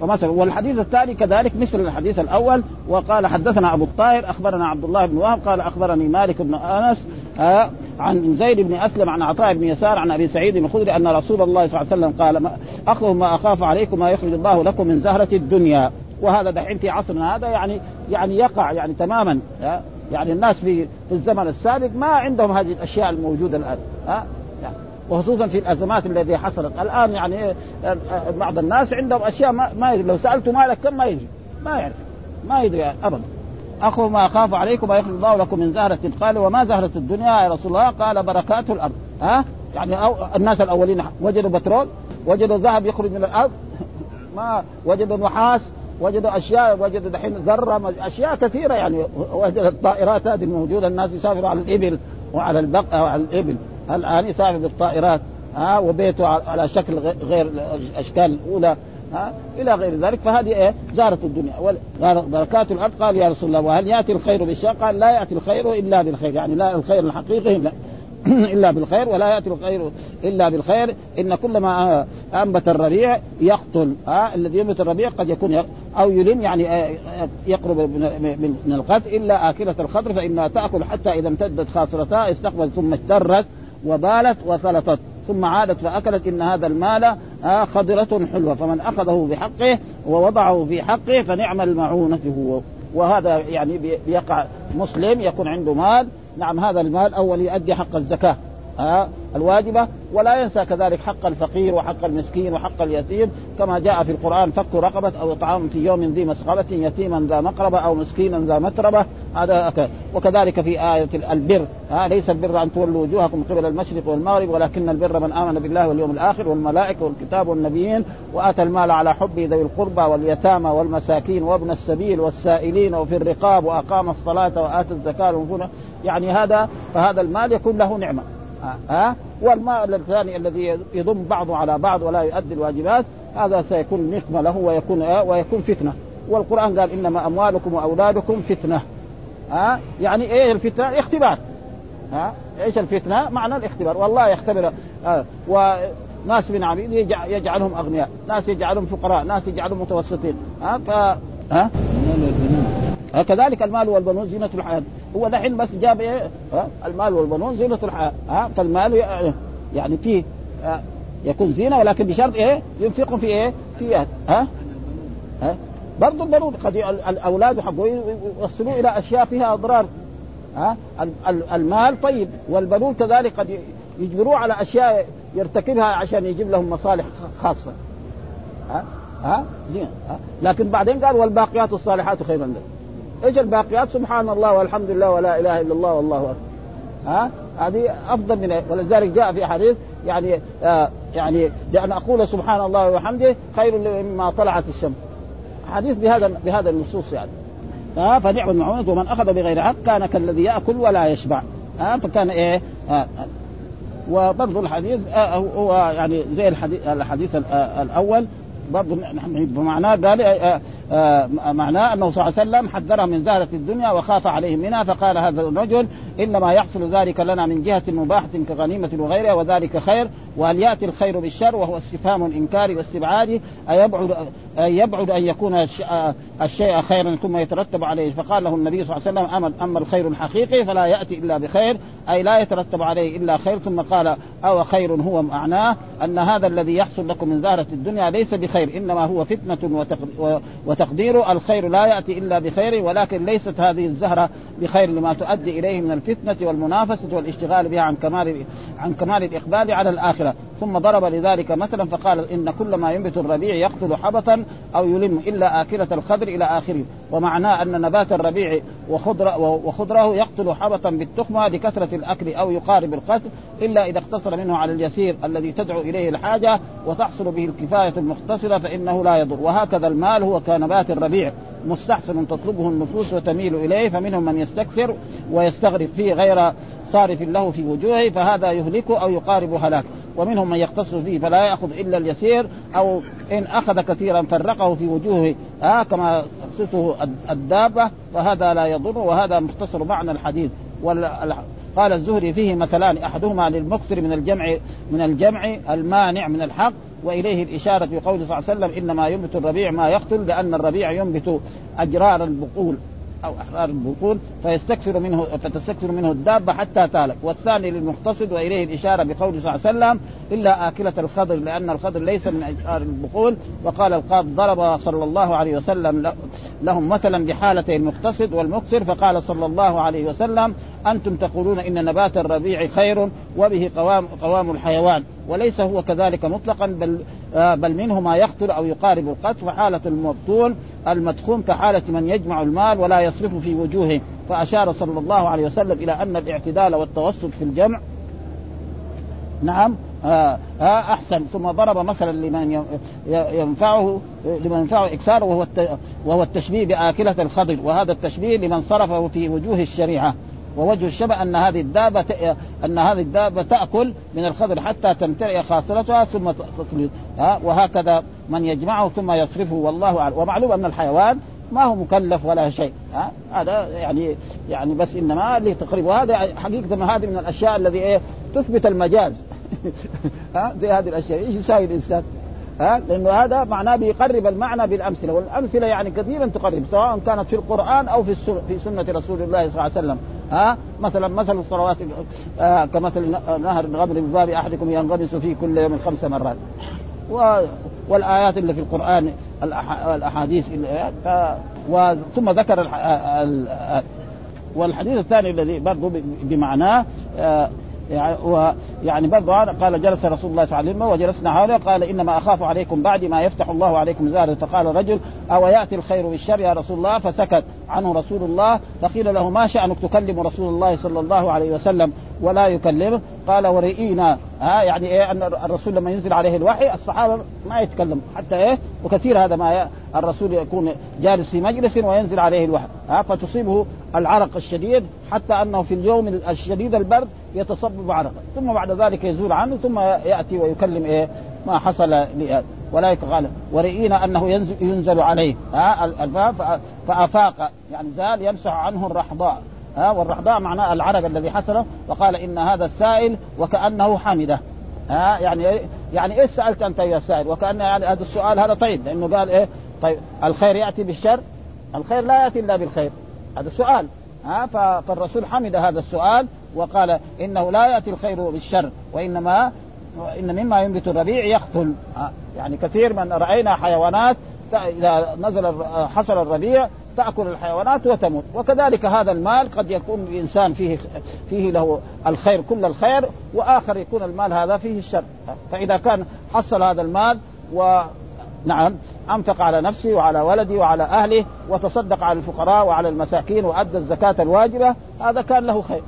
Speaker 2: ومثلا والحديث الثاني كذلك مثل الحديث الأول وقال حدثنا أبو الطاهر أخبرنا عبد الله بن وهب قال أخبرني مالك بن أنس آه عن زيد بن أسلم عن عطاء بن يسار عن أبي سعيد الخدري أن رسول الله صلى الله عليه وسلم قال اخذ ما أخاف عليكم ما يخرج الله لكم من زهرة الدنيا. وهذا دحين في عصرنا هذا يعني يعني يقع يعني تماما. يعني الناس في في الزمن السابق ما عندهم هذه الأشياء الموجودة الآن. ها وخصوصا في الأزمات التي حصلت. الآن يعني بعض الناس عندهم أشياء ما, ما يدري. لو سالته مالك كم ما يدري ما يعرف. ما يدري يعني ابدا. أخو ما أخاف عليكم يخرج الله لكم من زهرة قال وما زهرة الدنيا يا رسول الله. قال بركات الأرض. ها؟ يعني أو الناس الأولين وجدوا بترول وجدوا ذهب يخرج من الأرض. ما وجدوا نحاس وجدوا أشياء وجدوا دحين ذرة أشياء كثيرة يعني. وجد الطائرات هذه الموجودة. الناس يسافروا على الإبل وعلى البق وعلى الإبل. الآن يسافر بالطائرات ها وبيته على شكل غير الأشكال الأولى ها إلى غير ذلك. فهذه إيه؟ زارت الدنيا. بركات الأرض. قال يا رسول الله وهل يأتي الخير بالشر؟ قال لا يأتي الخير إلا بالخير. يعني لا الخير الحقيقي لا إلا بالخير ولا يأتي الخير إلا بالخير. إن كل ما أنبت الربيع يقتل ها الذي ينبت الربيع قد يكون أو يلم يعني آه، يقرب من القتل. إلا آكلة الخضر فإنها تأكل حتى إذا امتدت خاصرتها استقبلت ثم اشترت. وبالت وفلتت ثم عادت فاكلت إن هذا المال آه، خضرة حلوة فمن أخذه بحقه ووضعه في حقه فنعم المعونة هو. وهذا يعني بيقع مسلم يكون عنده مال نعم هذا المال أول يؤدي حق الزكاة. ها الواجبة ولا ينسى كذلك حق الفقير وحق المسكين وحق اليتيم كما جاء في القرآن فك رقبة أو إطعام في يوم ذي مسغبة يتيما ذا مقربة أو مسكينا ذا متربة هذا وكذلك في آية البر ها ليس البر أن تولوا وجوهكم قبل المشرق والمغرب ولكن البر من آمن بالله واليوم الآخر والملائكة والكتاب والنبيين وآتى المال على حبه ذوي القربى واليتامى والمساكين وابن السبيل والسائلين وفي الرقاب وأقام الصلاة وآتى الزكاة يعني هذا فهذا المال يكون له نعمة. ها؟ والمال الثاني الذي يضم بعضه على بعض ولا يؤدي الواجبات هذا سيكون نقمة له ويكون آه ويكون فتنة. والقرآن قال إنما أموالكم وأولادكم فتنة. ها؟ يعني إيه الفتنة؟ اختبار ها؟ إيش الفتنة؟ معنى الاختبار. والله يختبر آه وناس من عبيد يجعلهم أغنياء، ناس يجعلهم فقراء، ناس يجعلهم متوسطين، ها؟ ف ها؟ كذلك المال والبنون زينة الحياة. هو دحين بس جاب إيه؟ المال والبنون زينة الحياة ها؟ فالمال يعني فيه يكون زينة ولكن بشرط إيه؟ ينفقوا في إيه؟ في ها؟ ها؟ برضه البنون قد الأولاد حقه يوصلوا إلى أشياء فيها أضرار ها؟ المال طيب والبنون كذلك قد يجبروه على أشياء يرتكبها عشان يجيب لهم مصالح خاصة ها؟ ها؟ زين ها؟ لكن بعدين قال والباقيات الصالحات خير لك إيش الباقيات سبحان الله والحمد لله ولا إله إلا الله والله أكبر. ها؟ هذه أفضل من ولذلك جاء في حديث يعني آه يعني لأن أقول سبحان الله وحمده خير مما طلعت الشمس. حديث بهذا بهذا النصوص يعني. ها؟ فنعم المعونة ومن أخذ بغير حق كان كالذي يأكل ولا يشبع. ها؟ فكان إيه؟ آه وبرضه الحديث آه هو يعني زي الحديث الحديث آه الأول برضه بمعناه قال آه، آه، معناه أنه صلى الله عليه وسلم حذرها من زهرة الدنيا وخاف عليهم منها فقال هذا الرجل إنما يحصل ذلك لنا من جهة مباحة كغنيمة وغيرها وذلك خير. وهل يأتي الخير بالشر؟ وهو استفهام انكاري واستبعادي ايبعد يبعد أن يكون الشيء خيرا ثم يترتب عليه. فقال له النبي صلى الله عليه وسلم اما الخير الحقيقي فلا يأتي إلا بخير. أي لا يترتب عليه إلا خير. ثم قال أو خير هو معناه أن هذا الذي يحصل لكم من زهرة الدنيا ليس بخير إنما هو فتنة وتقدير. الخير لا يأتي إلا بخير ولكن ليست هذه الزهرة بخير لما تؤدي إليه من الفتنة والمنافسة والاشتغال بها عن كمال عن كمال الإقبال على الآخرة. ثم ضرب لذلك مثلا فقال إن كل ما ينبت الربيع يقتل حبطا أو يلم إلا آكلة الخضر إلى آخره. ومعناه أن نبات الربيع وخضر وخضره يقتل حبطا بالتخمة لكثرة الأكل أو يقارب القتل إلا إذا اقتصر منه على اليسير الذي تدعو إليه الحاجة وتحصل به الكفاية المختصرة فإنه لا يضر. وهكذا المال هو كنبات الربيع مستحسن تطلبه النفوس وتميل إليه فمنهم من يستكثر ويستغرق فيه غير صارف له في وجوهه فهذا يهلكه أو يقارب هلاك. ومنهم من يختص فيه فلا يأخذ إلا اليسير أو إن أخذ كثيرا فرقه في وجوهه. آه كما تخصصه الدابة فهذا لا يضر وهذا مختصر معنى الحديث. قال الزهري فيه مثلان أحدهما للمكثر من الجمع من الجمع المانع من الحق وإليه الإشارة في قوله صلى الله عليه وسلم إنما ينبت الربيع ما يقتل لأن الربيع ينبت أجرار البقول. أو احرار البطون فيستكثر منه فتستكثر منه الدابة حتى تالك والثاني للمقتصد وإليه الإشارة بقوله صلى الله عليه وسلم إلا آكلة الخضر لأن الخضر ليس من اشرار البقول وقال القاض ضرب صلى الله عليه وسلم لهم مثلا بحالتي المقتصد والمكثر. فقال صلى الله عليه وسلم أنتم تقولون إن نبات الربيع خير وبه قوام قوام الحيوان وليس هو كذلك مطلقا بل آه، بل منه ما يقتل أو يقارب القتل فحاله المبطول المدخون كحالة من يجمع المال ولا يصرف في وجوهه. فأشار صلى الله عليه وسلم إلى أن الاعتدال والتوسط في الجمع نعم آه آه أحسن. ثم ضرب مثلا لمن ينفعه لمن ينفعه إكساره وهو وهو التشبيه بآكلة الخضر. وهذا التشبيه لمن صرفه في وجوه الشريعة. ووجه الشبه أن هذه الدابة أن هذه الدابة تأكل من الخضر حتى تمتلئ خاصرتها ثم ها وهكذا من يجمعه ثم يصرفه. والله أعلم. ومعلوم أن الحيوان ما هو مكلف ولا شيء ها. هذا يعني يعني بس إنما لتقريب. وهذا حقيقة هذه من الأشياء الذي إيه تثبت المجاز. ها؟ زي هذه الأشياء. إيش يساوي الإنسان؟ ها؟ لأنه هذا معناه بيقرب المعنى بالأمثلة. والأمثلة يعني كثيرا تقرب سواء كانت في القرآن أو في في سنة رسول الله صلى الله عليه وسلم. ها؟ مثلا مثل الصلوات آه كمثل نهر الغمر من باب أحدكم ينغمس فيه كل يوم خمس مرات. و والآيات اللي في القرآن الأحاديث ف... ثم ذكر الح... ال... والحديث الثاني الذي برضه بمعناه آه يعني يعني برضه قال جلس رسول الله صلى الله عليه وسلم وجلسنا حوله قال إنما أخاف عليكم بعد ما يفتح الله عليكم زاد فقال رجل أو يأتي الخير بالشر يا رسول الله؟ فسكت عنه رسول الله. فقيل له ما شأنك تكلم رسول الله صلى الله عليه وسلم ولا يكلمه قال ورئينا. ها يعني إيه أن الرسول لما ينزل عليه الوحي الصحابة ما يتكلم حتى إيه؟ وكثير هذا ما الرسول يكون جالس في مجلس وينزل عليه الوحي. ها فتصيبه العرق الشديد حتى أنه في اليوم الشديد البرد يتصبب عرقا ثم بعد ذلك يزول عنه ثم يأتي ويكلم إيه؟ ما حصل. ولا قال ورئينا أنه ينزل, ينزل عليه. ها؟ فأفاق. يعني زال يمسح عنه الرحضاء. ها؟ والرحضاء معناه العرق الذي حصل وقال إن هذا السائل وكأنه حمده ها؟ يعني يعني إيش سألت أنت يا سائل؟ وكأن يعني هذا السؤال هذا طيب. لأنه قال إيه؟ طيب الخير يأتي بالشر. الخير لا يأتي إلا بالخير. هذا سؤال. ها فالرسول حمد هذا السؤال وقال إنه لا يأتي الخير بالشر وانما ان مما ينبت الربيع يقتل. يعني كثير من رأينا حيوانات إذا نزل حصل الربيع تأكل الحيوانات وتموت. وكذلك هذا المال قد يكون الإنسان فيه فيه له الخير كل الخير وآخر يكون المال هذا فيه الشر. فإذا كان حصل هذا المال و نعم. أنفق على نفسه وعلى ولده وعلى اهله وتصدق على الفقراء وعلى المساكين وأدى الزكاة الواجبة هذا كان له خير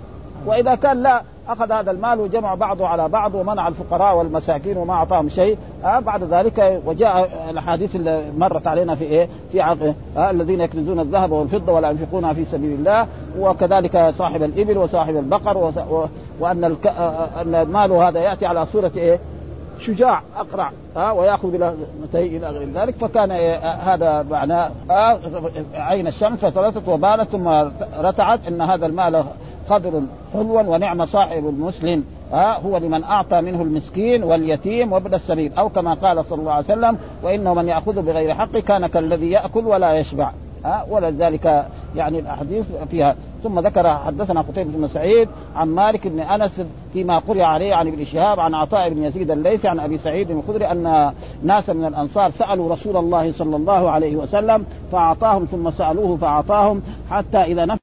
Speaker 2: وإذا كان لا أخذ هذا المال وجمع بعضه على بعض ومنع الفقراء والمساكين وما أعطاهم شيء آه بعد ذلك وجاء الأحاديث اللي مرت علينا في إيه؟ في آه الذين يكنزون الذهب والفضة ولا ينفقونها في سبيل الله وكذلك صاحب الإبل وصاحب البقر. وأن الك... آه أن المال هذا يأتي على صورة إيه؟ شجاع أقرع ها ويأخذ إلى إلى غير ذلك. فكان هذا معناه عين الشمس فثلثت وبانت ثم رتعت إن هذا المال خضر حلوا ونعم صاحب المسلم ها هو لمن أعطى منه المسكين واليتيم وابن السبيل. أو كما قال صلى الله عليه وسلم وإنه من ياخذه بغير حق كان كالذي يأكل ولا يشبع ها ولذلك يعني الأحاديث فيها ثم ذكر حدثنا قتيبة بن سعيد عن مالك بن أنس فيما قرئ عليه عن ابن شهاب عن عطاء بن يزيد الليثي عن أبي سعيد الخدري أن ناسا من الأنصار سألوا رسول الله صلى الله عليه وسلم فأعطاهم ثم سألوه فأعطاهم حتى إذا